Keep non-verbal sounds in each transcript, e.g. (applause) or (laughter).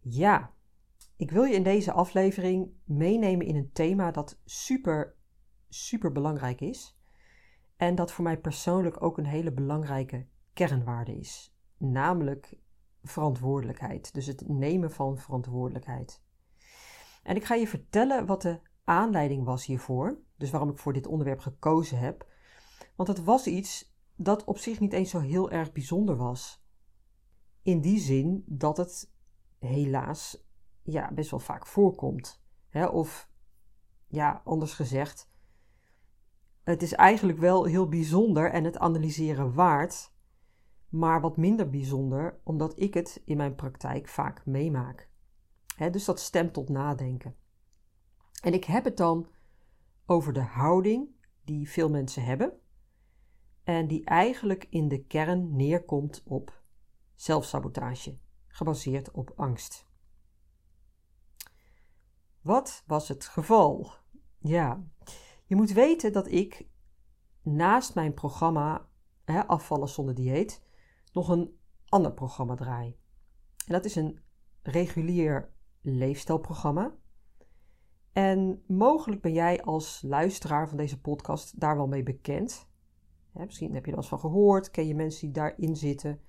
Ja, ik wil je in deze aflevering meenemen in een thema dat super, super belangrijk is. En dat voor mij persoonlijk ook een hele belangrijke kernwaarde is. Namelijk verantwoordelijkheid. Dus het nemen van verantwoordelijkheid. En ik ga je vertellen wat de aanleiding was hiervoor. Dus waarom ik voor dit onderwerp gekozen heb. Want het was iets dat op zich niet eens zo heel erg bijzonder was. In die zin dat het helaas ja, best wel vaak voorkomt. Hè? Of ja, anders gezegd, het is eigenlijk wel heel bijzonder en het analyseren waard, maar wat minder bijzonder omdat ik het in mijn praktijk vaak meemaak. Hè, dus dat stemt tot nadenken. En ik heb het dan over de houding die veel mensen hebben en die eigenlijk in de kern neerkomt op zelfsabotage gebaseerd op angst. Wat was het geval? Ja, je moet weten dat ik naast mijn programma hè, Afvallen zonder dieet nog een ander programma draai. En dat is een regulier leefstijlprogramma. En mogelijk ben jij als luisteraar van deze podcast daar wel mee bekend. misschien heb je er wel eens van gehoord, ken je mensen die daarin zitten.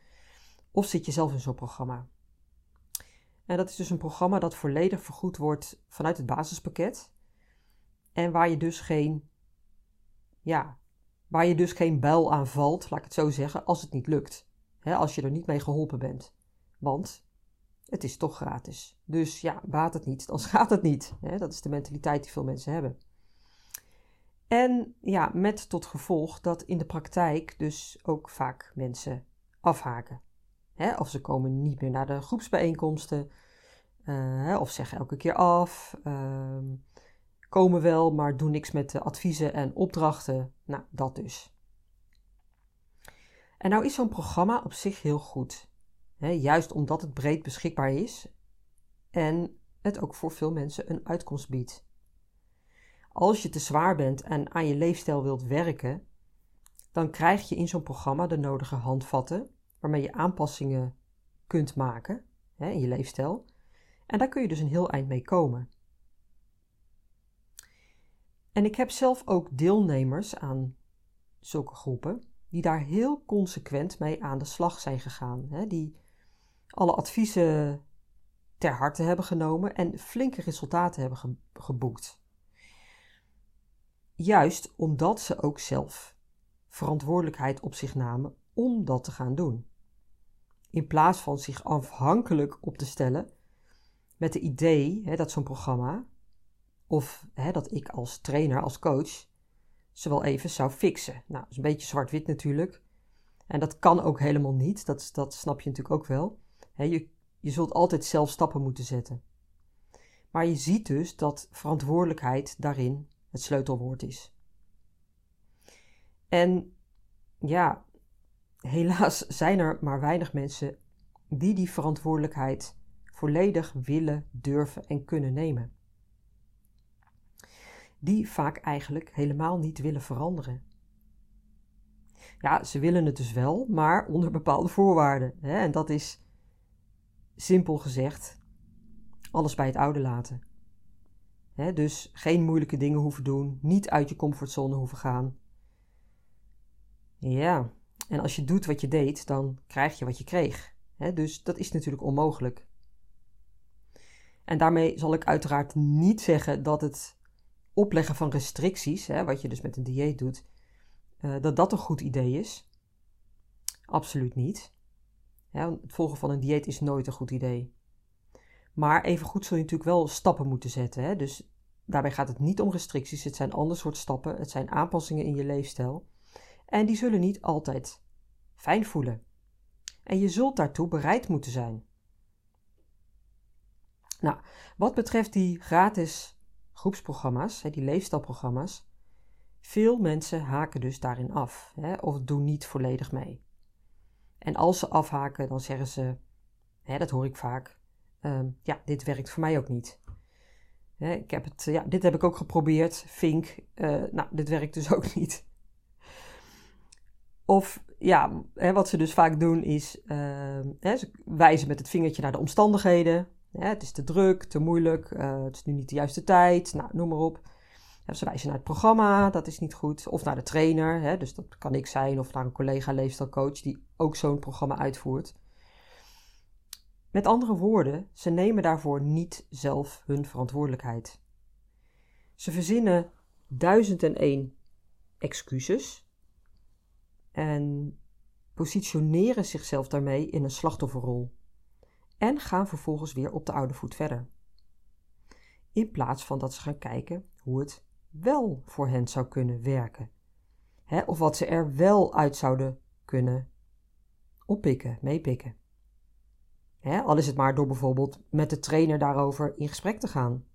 Of zit je zelf in zo'n programma? En dat is dus een programma dat volledig vergoed wordt vanuit het basispakket. En waar je dus geen, ja, waar je dus geen buil aan valt, laat ik het zo zeggen, als het niet lukt. als je er niet mee geholpen bent. Want het is toch gratis. Dus ja, baat het niet, dan (laughs) gaat het niet. dat is de mentaliteit die veel mensen hebben. En ja, met tot gevolg dat in de praktijk dus ook vaak mensen afhaken. Hè, of ze komen niet meer naar de groepsbijeenkomsten. Uh, of zeggen elke keer af. Uh, komen wel, maar doen niks met de adviezen en opdrachten. Nou, dat dus. En nou is zo'n programma op zich heel goed. Juist omdat het breed beschikbaar is en het ook voor veel mensen een uitkomst biedt. Als je te zwaar bent en aan je leefstijl wilt werken, dan krijg je in zo'n programma de nodige handvatten waarmee je aanpassingen kunt maken in je leefstijl. En daar kun je dus een heel eind mee komen. En ik heb zelf ook deelnemers aan zulke groepen die daar heel consequent mee aan de slag zijn gegaan. Hè, die alle adviezen ter harte hebben genomen en flinke resultaten hebben geboekt. Juist omdat ze ook zelf verantwoordelijkheid op zich namen om dat te gaan doen. In plaats van zich afhankelijk op te stellen met het idee hè, dat zo'n programma, of hè, dat ik als trainer, als coach, ze wel even zou fixen. Nou, dat is een beetje zwart-wit natuurlijk. En dat kan ook helemaal niet, dat, dat snap je natuurlijk ook wel. je, je zult altijd zelf stappen moeten zetten. Maar je ziet dus dat verantwoordelijkheid daarin het sleutelwoord is. En ja, helaas zijn er maar weinig mensen die die verantwoordelijkheid volledig willen, durven en kunnen nemen. Die vaak eigenlijk helemaal niet willen veranderen. Ja, ze willen het dus wel, maar onder bepaalde voorwaarden. Hè? En dat is simpel gezegd alles bij het oude laten. Hè? Dus geen moeilijke dingen hoeven doen, niet uit je comfortzone hoeven gaan. Ja, en als je doet wat je deed, dan krijg je wat je kreeg. Dus dat is natuurlijk onmogelijk. En daarmee zal ik uiteraard niet zeggen dat het opleggen van restricties, hè, wat je dus met een dieet doet, uh, dat dat een goed idee is. Absoluut niet. Het volgen van een dieet is nooit een goed idee. Maar evengoed zul je natuurlijk wel stappen moeten zetten. Hè? Dus daarbij gaat het niet om restricties. Het zijn ander soort stappen. Het zijn aanpassingen in je leefstijl. En die zullen niet altijd fijn voelen. En je zult daartoe bereid moeten zijn. Nou, wat betreft die gratis groepsprogramma's, die leefstijlprogramma's, veel mensen haken dus daarin af hè, of doen niet volledig mee. En als ze afhaken, dan zeggen ze, hè, dat hoor ik vaak, um, ja, dit werkt voor mij ook niet. Hè, ik heb het, ja, dit heb ik ook geprobeerd, vink, uh, nou, dit werkt dus (laughs) ook niet. Of ja, wat ze dus vaak doen is, hè, ze wijzen met het vingertje naar de omstandigheden. Het is te druk, te moeilijk, uh, het is nu niet de juiste tijd, nou, noem maar op. Ze wijzen naar het programma, dat is niet goed. Of naar de trainer, hè, dus dat kan ik zijn. Of naar een collega leefstijlcoach die ook zo'n programma uitvoert. Met andere woorden, ze nemen daarvoor niet zelf hun verantwoordelijkheid. Ze verzinnen duizend en één excuses en positioneren zichzelf daarmee in een slachtofferrol en gaan vervolgens weer op de oude voet verder. In plaats van dat ze gaan kijken hoe het wel voor hen zou kunnen werken. Hè, of wat ze er wel uit zouden kunnen oppikken, meepikken. Hè, al is het maar door bijvoorbeeld met de trainer daarover in gesprek te gaan.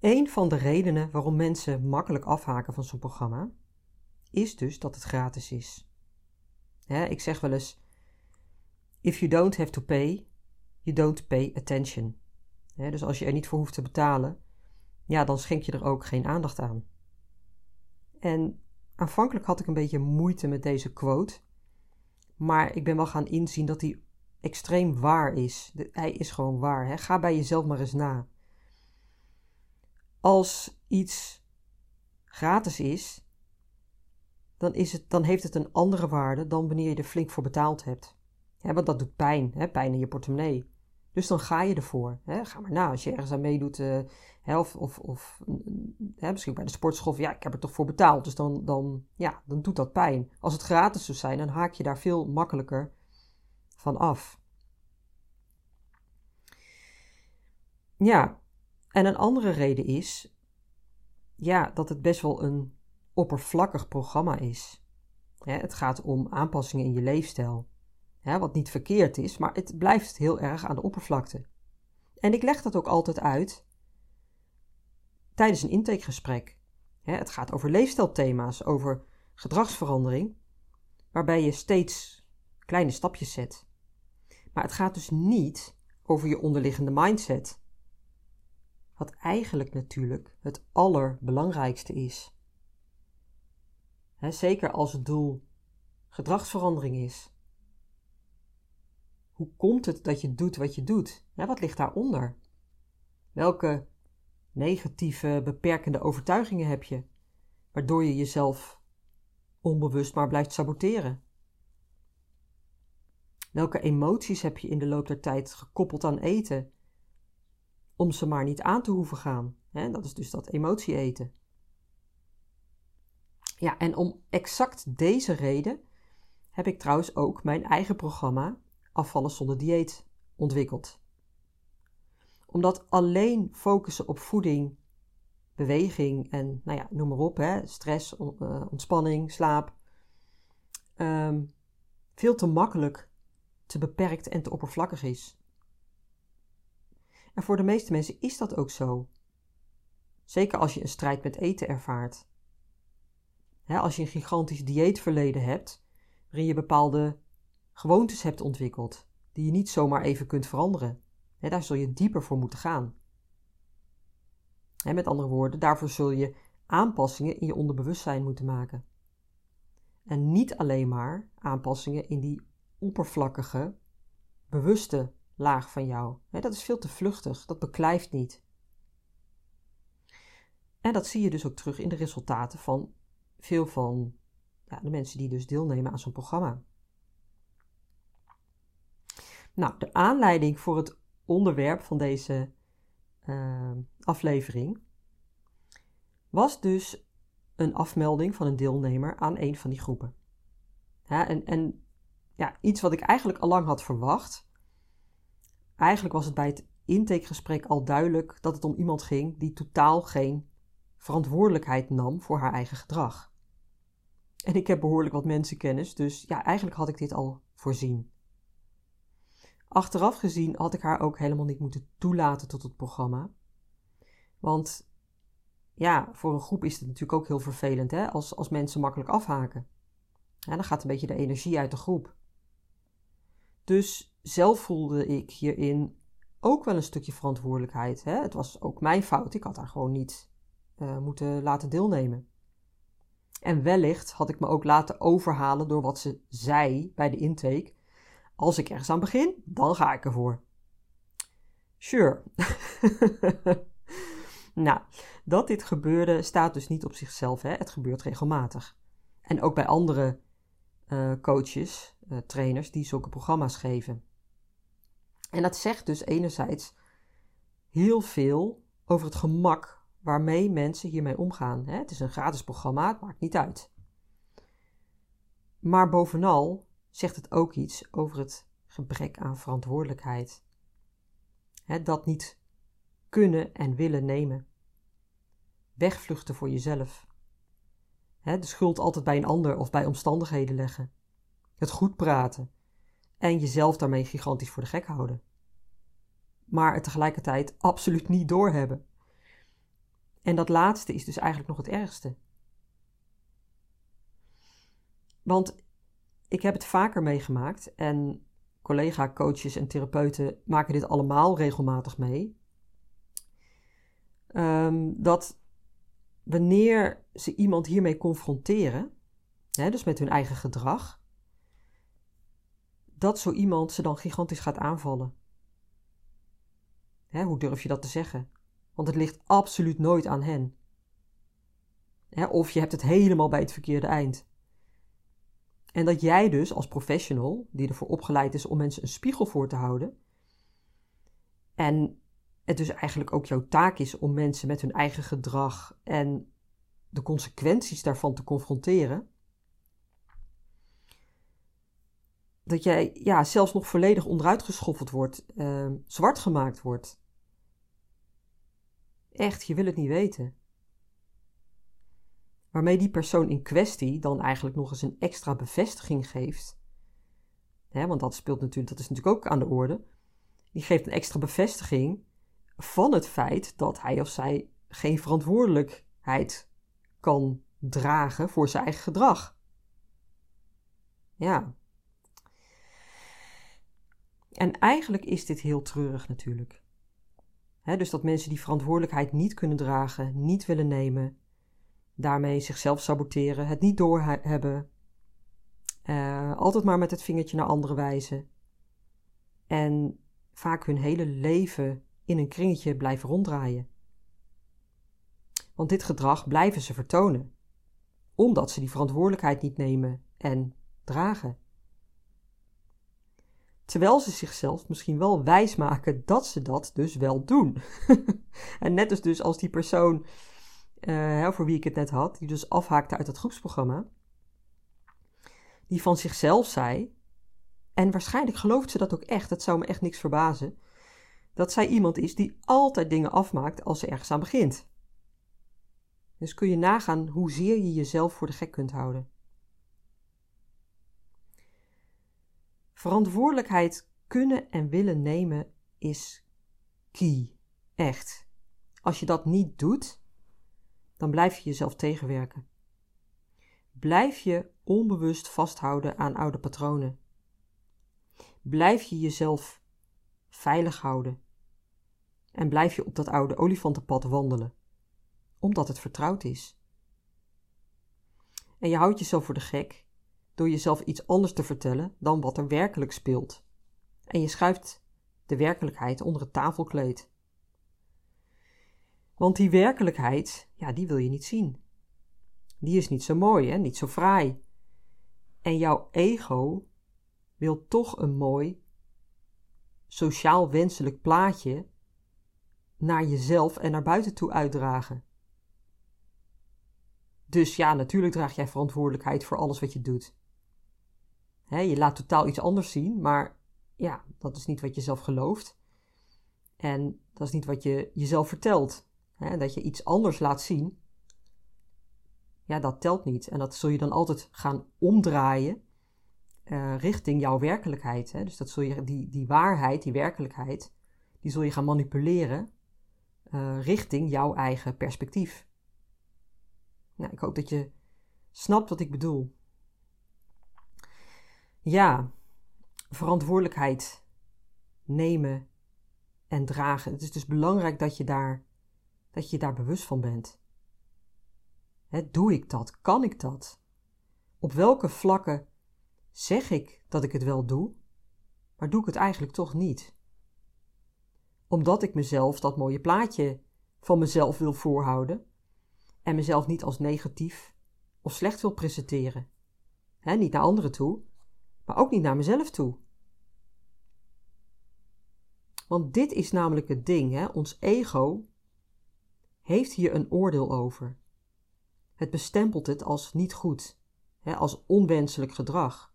Een van de redenen waarom mensen makkelijk afhaken van zo'n programma is dus dat het gratis is. Ik zeg wel eens: If you don't have to pay, you don't pay attention dus als je er niet voor hoeft te betalen, ja, dan schenk je er ook geen aandacht aan. En aanvankelijk had ik een beetje moeite met deze quote, maar ik ben wel gaan inzien dat die extreem waar is. hij is gewoon waar. Ga bij jezelf maar eens na. Als iets gratis is, dan, is het, dan heeft het een andere waarde dan wanneer je er flink voor betaald hebt. Want dat doet pijn, hè? pijn in je portemonnee. Dus dan ga je ervoor. Hè? Ga maar na. Als je ergens aan meedoet, uh, of, of, of hè, misschien bij de sportschool, ja, ik heb er toch voor betaald. Dus dan, dan, ja, dan doet dat pijn. Als het gratis zou zijn, dan haak je daar veel makkelijker van af. Ja, en een andere reden is, ja, dat het best wel een oppervlakkig programma is. het gaat om aanpassingen in je leefstijl wat niet verkeerd is, maar het blijft heel erg aan de oppervlakte. En ik leg dat ook altijd uit tijdens een intakegesprek. het gaat over leefstijlthema's, over gedragsverandering, waarbij je steeds kleine stapjes zet. Maar het gaat dus niet over je onderliggende mindset. Wat eigenlijk natuurlijk het allerbelangrijkste is. zeker als het doel gedragsverandering is. Hoe komt het dat je doet wat je doet? Wat ligt daaronder? Welke negatieve, beperkende overtuigingen heb je, waardoor je jezelf onbewust maar blijft saboteren? Welke emoties heb je in de loop der tijd gekoppeld aan eten, om ze maar niet aan te hoeven gaan? dat is dus dat emotie eten. Ja, en om exact deze reden heb ik trouwens ook mijn eigen programma afvallen zonder dieet ontwikkeld. Omdat alleen focussen op voeding, beweging en nou ja, noem maar op, hè, stress, eh, ontspanning, slaap, ehm, veel te makkelijk, te beperkt en te oppervlakkig is. En voor de meeste mensen is dat ook zo. Zeker als je een strijd met eten ervaart. als je een gigantisch dieetverleden hebt, waarin je bepaalde gewoontes hebt ontwikkeld, die je niet zomaar even kunt veranderen. daar zul je dieper voor moeten gaan. met andere woorden, daarvoor zul je aanpassingen in je onderbewustzijn moeten maken. En niet alleen maar aanpassingen in die oppervlakkige, bewuste laag van jou. dat is veel te vluchtig, dat beklijft niet. En dat zie je dus ook terug in de resultaten van veel van ja, de mensen die dus deelnemen aan zo'n programma. Nou, de aanleiding voor het onderwerp van deze uh, aflevering was dus een afmelding van een deelnemer aan een van die groepen. En, en ja, iets wat ik eigenlijk al lang had verwacht. Eigenlijk was het bij het intakegesprek al duidelijk dat het om iemand ging die totaal geen verantwoordelijkheid nam voor haar eigen gedrag. En ik heb behoorlijk wat mensenkennis, dus ja, eigenlijk had ik dit al voorzien. Achteraf gezien had ik haar ook helemaal niet moeten toelaten tot het programma. Want ja, voor een groep is het natuurlijk ook heel vervelend hè? Als, als mensen makkelijk afhaken. Dan gaat een beetje de energie uit de groep. Dus zelf voelde ik hierin ook wel een stukje verantwoordelijkheid. Hè? Het was ook mijn fout. Ik had haar gewoon niet uh, moeten laten deelnemen. En wellicht had ik me ook laten overhalen door wat ze zei bij de intake. Als ik ergens aan begin, dan ga ik ervoor. Sure. (laughs) nou, dat dit gebeurde staat dus niet op zichzelf. Hè? Het gebeurt regelmatig. En ook bij andere uh, coaches, uh, trainers die zulke programma's geven. En dat zegt dus enerzijds heel veel over het gemak waarmee mensen hiermee omgaan. Hè? Het is een gratis programma, het maakt niet uit. Maar bovenal zegt het ook iets over het gebrek aan verantwoordelijkheid. Dat niet kunnen en willen nemen. Wegvluchten voor jezelf. De schuld altijd bij een ander of bij omstandigheden leggen. Het goed praten. En jezelf daarmee gigantisch voor de gek houden. Maar het tegelijkertijd absoluut niet doorhebben. En dat laatste is dus eigenlijk nog het ergste. Want ik heb het vaker meegemaakt en collega-coaches en therapeuten maken dit allemaal regelmatig mee. Um, dat wanneer ze iemand hiermee confronteren, hè, dus met hun eigen gedrag, dat zo iemand ze dan gigantisch gaat aanvallen. Hè, hoe durf je dat te zeggen? Want het ligt absoluut nooit aan hen. Hè, of je hebt het helemaal bij het verkeerde eind. En dat jij dus als professional, die ervoor opgeleid is om mensen een spiegel voor te houden, en het dus eigenlijk ook jouw taak is om mensen met hun eigen gedrag en de consequenties daarvan te confronteren, dat jij ja, zelfs nog volledig onderuit geschoffeld wordt, uh, zwart gemaakt wordt. Echt, je wil het niet weten. Waarmee die persoon in kwestie dan eigenlijk nog eens een extra bevestiging geeft. Hè, want dat speelt natuurlijk, dat is natuurlijk ook aan de orde. Die geeft een extra bevestiging van het feit dat hij of zij geen verantwoordelijkheid kan dragen voor zijn eigen gedrag. Ja. En eigenlijk is dit heel treurig natuurlijk. dus dat mensen die verantwoordelijkheid niet kunnen dragen, niet willen nemen, daarmee zichzelf saboteren, het niet doorhebben, uh, altijd maar met het vingertje naar anderen wijzen en vaak hun hele leven in een kringetje blijven ronddraaien. Want dit gedrag blijven ze vertonen, omdat ze die verantwoordelijkheid niet nemen en dragen. Terwijl ze zichzelf misschien wel wijsmaken dat ze dat dus wel doen. (laughs) en net als dus als die persoon uh, voor wie ik het net had, die dus afhaakte uit het groepsprogramma, die van zichzelf zei, en waarschijnlijk gelooft ze dat ook echt, dat zou me echt niks verbazen, dat zij iemand is die altijd dingen afmaakt als ze ergens aan begint. Dus kun je nagaan hoezeer je jezelf voor de gek kunt houden. Verantwoordelijkheid kunnen en willen nemen is key. Echt. Als je dat niet doet, dan blijf je jezelf tegenwerken. Blijf je onbewust vasthouden aan oude patronen. Blijf je jezelf veilig houden. En blijf je op dat oude olifantenpad wandelen, omdat het vertrouwd is. En je houdt jezelf voor de gek door jezelf iets anders te vertellen dan wat er werkelijk speelt. En je schuift de werkelijkheid onder het tafelkleed. Want die werkelijkheid, ja, die wil je niet zien. Die is niet zo mooi en niet zo fraai. En jouw ego wil toch een mooi, sociaal wenselijk plaatje naar jezelf en naar buiten toe uitdragen. Dus ja, natuurlijk draag jij verantwoordelijkheid voor alles wat je doet. je laat totaal iets anders zien, maar ja, dat is niet wat je zelf gelooft. En dat is niet wat je jezelf vertelt hè, dat je iets anders laat zien, ja, dat telt niet. En dat zul je dan altijd gaan omdraaien eh, richting jouw werkelijkheid. Hè? Dus dat zul je, die, die waarheid, die werkelijkheid, die zul je gaan manipuleren uh, richting jouw eigen perspectief. Nou, ik hoop dat je snapt wat ik bedoel. Ja, verantwoordelijkheid nemen en dragen. Het is dus belangrijk dat je daar, dat je daar bewust van bent. doe ik dat? Kan ik dat? Op welke vlakken zeg ik dat ik het wel doe, maar doe ik het eigenlijk toch niet? Omdat ik mezelf dat mooie plaatje van mezelf wil voorhouden en mezelf niet als negatief of slecht wil presenteren. niet naar anderen toe, maar ook niet naar mezelf toe. Want dit is namelijk het ding, hè? ons ego heeft hier een oordeel over. Het bestempelt het als niet goed, hè? als onwenselijk gedrag.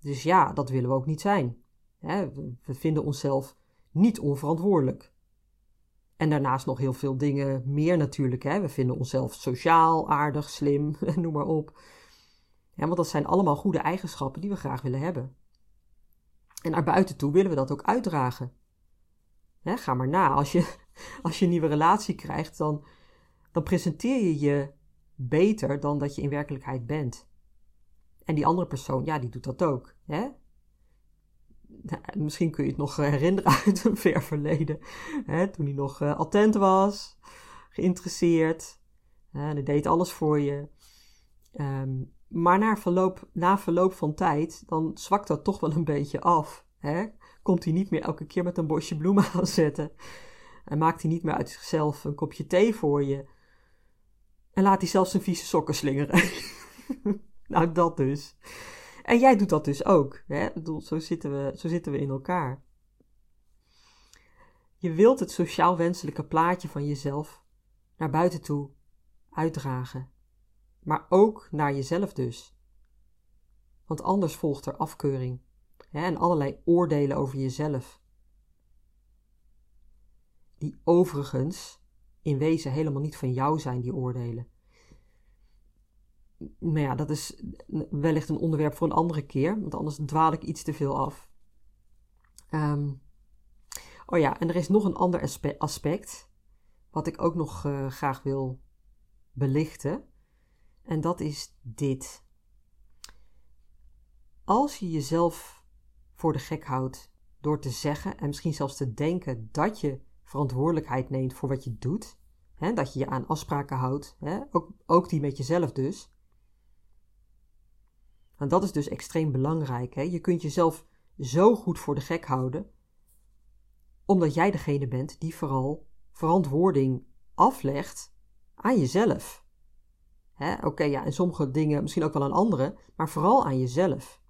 Dus ja, dat willen we ook niet zijn. Hè? We vinden onszelf niet onverantwoordelijk. En daarnaast nog heel veel dingen meer natuurlijk. Hè? We vinden onszelf sociaal, aardig, slim, (laughs) noem maar op. Ja, want dat zijn allemaal goede eigenschappen die we graag willen hebben. En naar buiten toe willen we dat ook uitdragen. ga maar na. Als je, als je een nieuwe relatie krijgt, dan, dan presenteer je je beter dan dat je in werkelijkheid bent. En die andere persoon, ja, die doet dat ook. Hè? Nou, misschien kun je het nog herinneren uit een (laughs) ver verleden. Hè, toen hij nog uh, attent was, geïnteresseerd. en hij deed alles voor je. Um, maar na verloop, na verloop van tijd, dan zwakt dat toch wel een beetje af. Hè? Komt hij niet meer elke keer met een bosje bloemen (laughs) aanzetten. En maakt hij niet meer uit zichzelf een kopje thee voor je. En laat hij zelfs zijn vieze sokken slingeren. (laughs) nou, dat dus. En jij doet dat dus ook. Hè? Zo, zitten we, zo zitten we in elkaar. Je wilt het sociaal wenselijke plaatje van jezelf naar buiten toe uitdragen maar ook naar jezelf dus. Want anders volgt er afkeuring hè, en allerlei oordelen over jezelf. Die overigens in wezen helemaal niet van jou zijn, die oordelen. Maar ja, dat is wellicht een onderwerp voor een andere keer, want anders dwaal ik iets te veel af. Ehm, oh ja, en er is nog een ander aspect, wat ik ook nog uh, graag wil belichten. En dat is dit. Als je jezelf voor de gek houdt door te zeggen en misschien zelfs te denken dat je verantwoordelijkheid neemt voor wat je doet, hè, dat je je aan afspraken houdt, hè, ook, ook die met jezelf dus. En dat is dus extreem belangrijk. Hè. Je kunt jezelf zo goed voor de gek houden, omdat jij degene bent die vooral verantwoording aflegt aan jezelf. Oké, ja, en sommige dingen misschien ook wel aan anderen, maar vooral aan jezelf.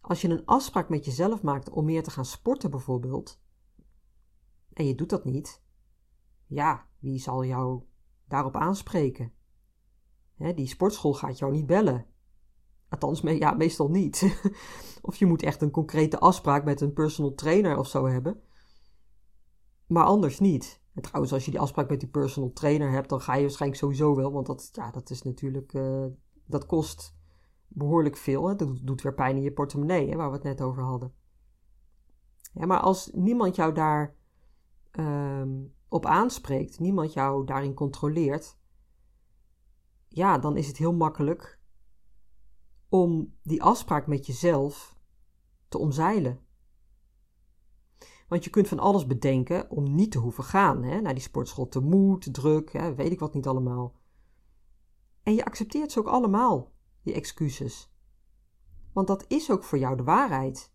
Als je een afspraak met jezelf maakt om meer te gaan sporten bijvoorbeeld, en je doet dat niet, ja, wie zal jou daarop aanspreken? die sportschool gaat jou niet bellen. Althans, ja, meestal niet. (laughs) of je moet echt een concrete afspraak met een personal trainer of zo hebben. Maar anders niet. En trouwens, als je die afspraak met die personal trainer hebt, dan ga je waarschijnlijk sowieso wel, want dat, ja, dat is natuurlijk, uh, dat kost behoorlijk veel. Hè? Dat doet weer pijn in je portemonnee, hè, waar we het net over hadden. Ja, maar als niemand jou daar um, op aanspreekt, niemand jou daarin controleert, ja, dan is het heel makkelijk om die afspraak met jezelf te omzeilen. Want je kunt van alles bedenken om niet te hoeven gaan. Hè? Naar die sportschool te moe, te druk, hè? weet ik wat niet allemaal. En je accepteert ze ook allemaal, die excuses. Want dat is ook voor jou de waarheid.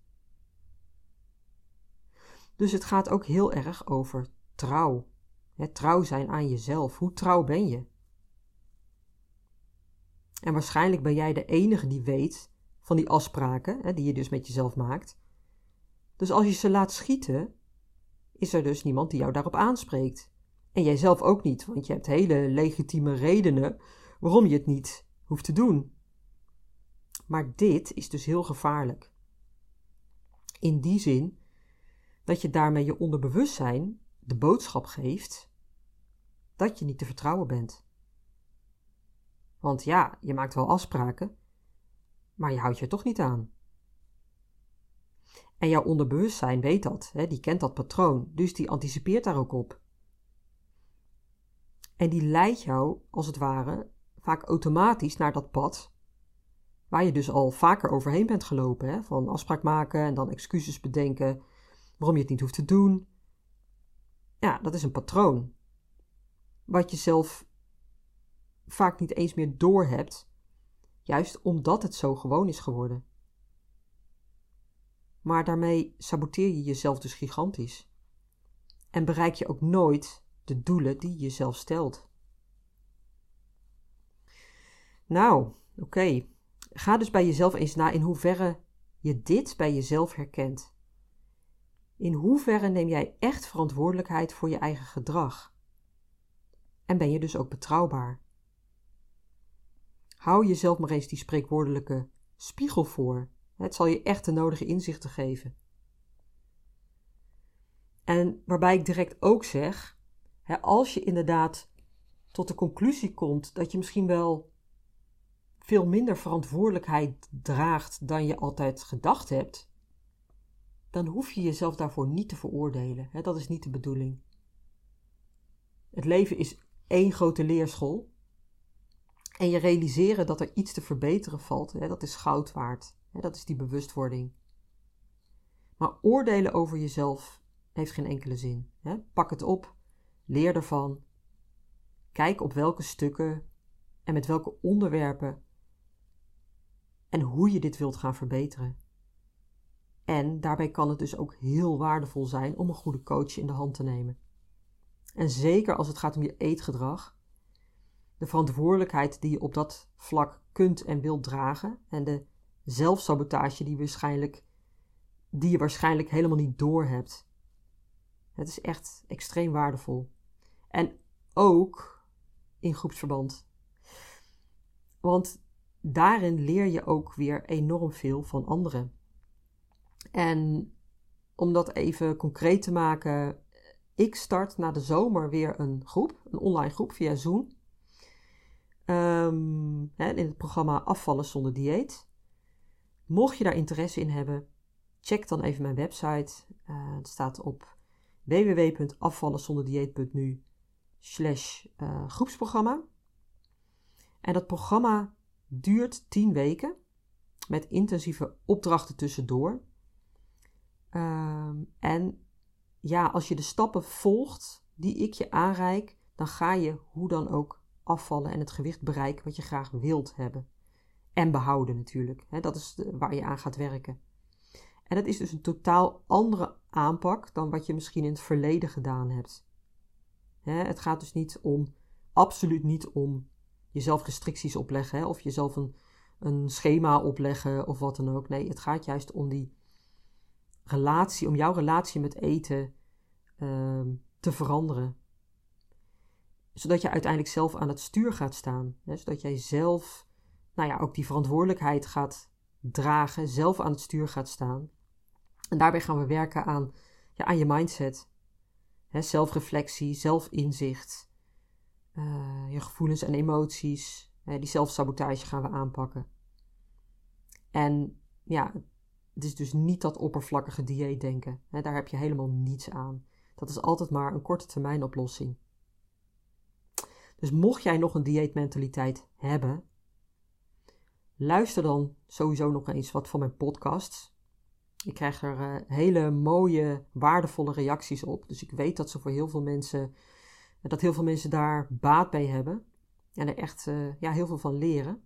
Dus het gaat ook heel erg over trouw. Trouw zijn aan jezelf. Hoe trouw ben je? En waarschijnlijk ben jij de enige die weet van die afspraken, die je dus met jezelf maakt, dus als je ze laat schieten, is er dus niemand die jou daarop aanspreekt. En jij zelf ook niet, want je hebt hele legitieme redenen waarom je het niet hoeft te doen. Maar dit is dus heel gevaarlijk. In die zin dat je daarmee je onderbewustzijn de boodschap geeft dat je niet te vertrouwen bent. Want ja, je maakt wel afspraken, maar je houdt je toch niet aan. En jouw onderbewustzijn weet dat, hè, die kent dat patroon, dus die anticipeert daar ook op. En die leidt jou, als het ware, vaak automatisch naar dat pad waar je dus al vaker overheen bent gelopen. Hè? Van afspraak maken en dan excuses bedenken waarom je het niet hoeft te doen. Ja, dat is een patroon. Wat je zelf vaak niet eens meer doorhebt, juist omdat het zo gewoon is geworden. Maar daarmee saboteer je jezelf dus gigantisch. En bereik je ook nooit de doelen die je jezelf stelt. Nou, oké. Ga dus bij jezelf eens na in hoeverre je dit bij jezelf herkent. In hoeverre neem jij echt verantwoordelijkheid voor je eigen gedrag? En ben je dus ook betrouwbaar? Hou jezelf maar eens die spreekwoordelijke spiegel voor. Het zal je echt de nodige inzichten geven. En waarbij ik direct ook zeg: als je inderdaad tot de conclusie komt dat je misschien wel veel minder verantwoordelijkheid draagt dan je altijd gedacht hebt, dan hoef je jezelf daarvoor niet te veroordelen. Dat is niet de bedoeling. Het leven is één grote leerschool. En je realiseren dat er iets te verbeteren valt, dat is goud waard. Dat is die bewustwording. Maar oordelen over jezelf heeft geen enkele zin. Pak het op, leer ervan. Kijk op welke stukken en met welke onderwerpen en hoe je dit wilt gaan verbeteren. En daarbij kan het dus ook heel waardevol zijn om een goede coach in de hand te nemen. En zeker als het gaat om je eetgedrag, de verantwoordelijkheid die je op dat vlak kunt en wilt dragen en de zelfsabotage die, waarschijnlijk, die je waarschijnlijk helemaal niet doorhebt. Het is echt extreem waardevol. En ook in groepsverband. Want daarin leer je ook weer enorm veel van anderen. En om dat even concreet te maken, ik start na de zomer weer een groep, een online groep via Zoom. Um, in het programma Afvallen zonder dieet. Mocht je daar interesse in hebben, check dan even mijn website. Uh, het staat op www.afvallenzonderdieet.nu slash uh, groepsprogramma. En dat programma duurt 10 weken met intensieve opdrachten tussendoor. Um, en ja, als je de stappen volgt die ik je aanreik, dan ga je hoe dan ook afvallen en het gewicht bereiken wat je graag wilt hebben. En behouden natuurlijk. dat is waar je aan gaat werken. En dat is dus een totaal andere aanpak dan wat je misschien in het verleden gedaan hebt. het gaat dus niet om, absoluut niet om jezelf restricties opleggen of jezelf een, een schema opleggen of wat dan ook. Nee, het gaat juist om die relatie, om jouw relatie met eten uh, te veranderen. Zodat je uiteindelijk zelf aan het stuur gaat staan. Hè, zodat jij zelf, nou ja, ook die verantwoordelijkheid gaat dragen, zelf aan het stuur gaat staan. En daarbij gaan we werken aan, ja, aan je mindset. Hè, zelfreflectie, zelfinzicht. Uh, je gevoelens en emoties. Die zelfsabotage gaan we aanpakken. En ja, het is dus niet dat oppervlakkige dieetdenken. Hè, daar heb je helemaal niets aan. Dat is altijd maar een korte termijn oplossing. Dus mocht jij nog een dieetmentaliteit hebben, luister dan sowieso nog eens wat van mijn podcasts. Ik krijg er uh, hele mooie, waardevolle reacties op. Dus ik weet dat ze voor heel veel mensen dat heel veel mensen daar baat bij hebben en er echt uh, ja, heel veel van leren.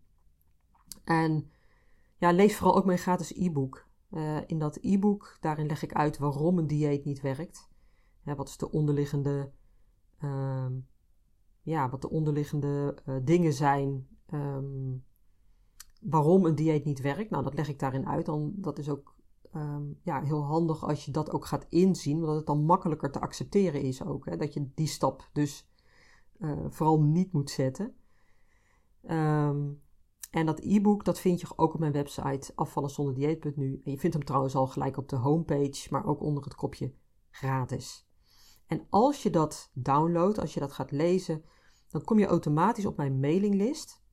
En ja, lees vooral ook mijn gratis e-book. Uh, in dat e-book, daarin leg ik uit waarom een dieet niet werkt. wat is de onderliggende, uh, ja, wat de onderliggende uh, dingen zijn um, waarom een dieet niet werkt. Nou, dat leg ik daarin uit. Dan, dat is ook um, ja, heel handig als je dat ook gaat inzien, omdat het dan makkelijker te accepteren is ook. Hè, dat je die stap dus uh, vooral niet moet zetten. Um, en dat e-book, dat vind je ook op mijn website afvallenzonderdieet.nu. En je vindt hem trouwens al gelijk op de homepage, maar ook onder het kopje gratis. En als je dat downloadt, als je dat gaat lezen, dan kom je automatisch op mijn mailinglist.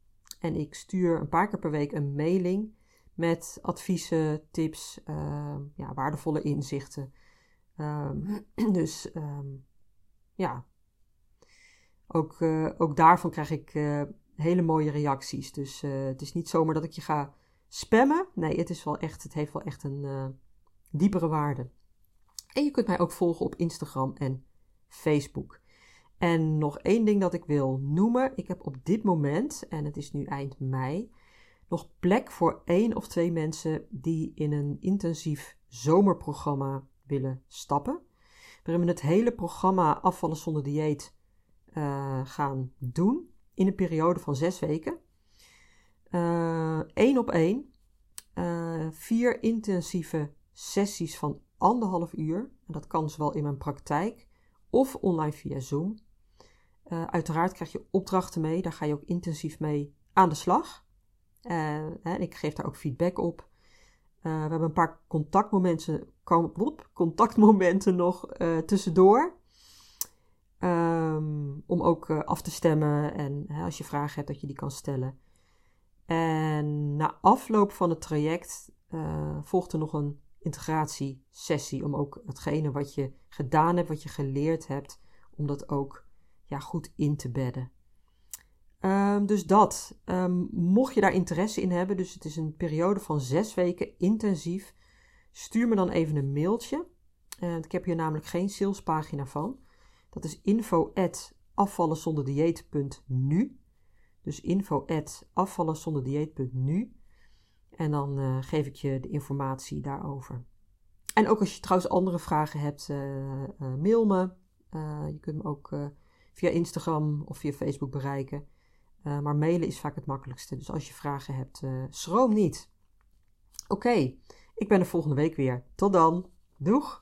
En ik stuur een paar keer per week een mailing met adviezen, tips, ja, waardevolle inzichten. Ehm, (clears throat) dus ehm, ja, ook, ook daarvan krijg ik hele mooie reacties. Dus het is niet zomaar dat ik je ga spammen. Nee, het, is wel echt, het heeft wel echt een diepere waarde. En je kunt mij ook volgen op Instagram en Facebook. En nog één ding dat ik wil noemen. Ik heb op dit moment, en het is nu eind mei, nog plek voor één of twee mensen die in een intensief zomerprogramma willen stappen. Waarin we het hele programma Afvallen zonder dieet uh, gaan doen in een periode van zes weken. Eén uh, op één. Uh, vier intensieve sessies van anderhalf uur. En dat kan zowel in mijn praktijk of online via Zoom. Uh, uiteraard krijg je opdrachten mee, daar ga je ook intensief mee aan de slag. Ik geef daar ook feedback op. We hebben een paar contactmomenten, contactmomenten nog tussendoor. Um, om ook af te stemmen en hè, als je vragen hebt dat je die kan stellen. En na afloop van het traject volgt er nog een integratiesessie. Om ook hetgene wat je gedaan hebt, wat je geleerd hebt, om dat ook ja, goed in te bedden. Um, dus dat. Um, mocht je daar interesse in hebben, dus het is een periode van zes weken intensief, stuur me dan even een mailtje. Uh, ik heb hier namelijk geen salespagina van. Dat is info at afvallenzonderdieet.nu. Dus info at afvallenzonderdieet.nu. En dan uh, geef ik je de informatie daarover. En ook als je trouwens andere vragen hebt, uh, mail me. je kunt me ook via Instagram of via Facebook bereiken. maar mailen is vaak het makkelijkste. Dus als je vragen hebt, schroom niet. Oké, ik ben er volgende week weer. Tot dan. Doeg!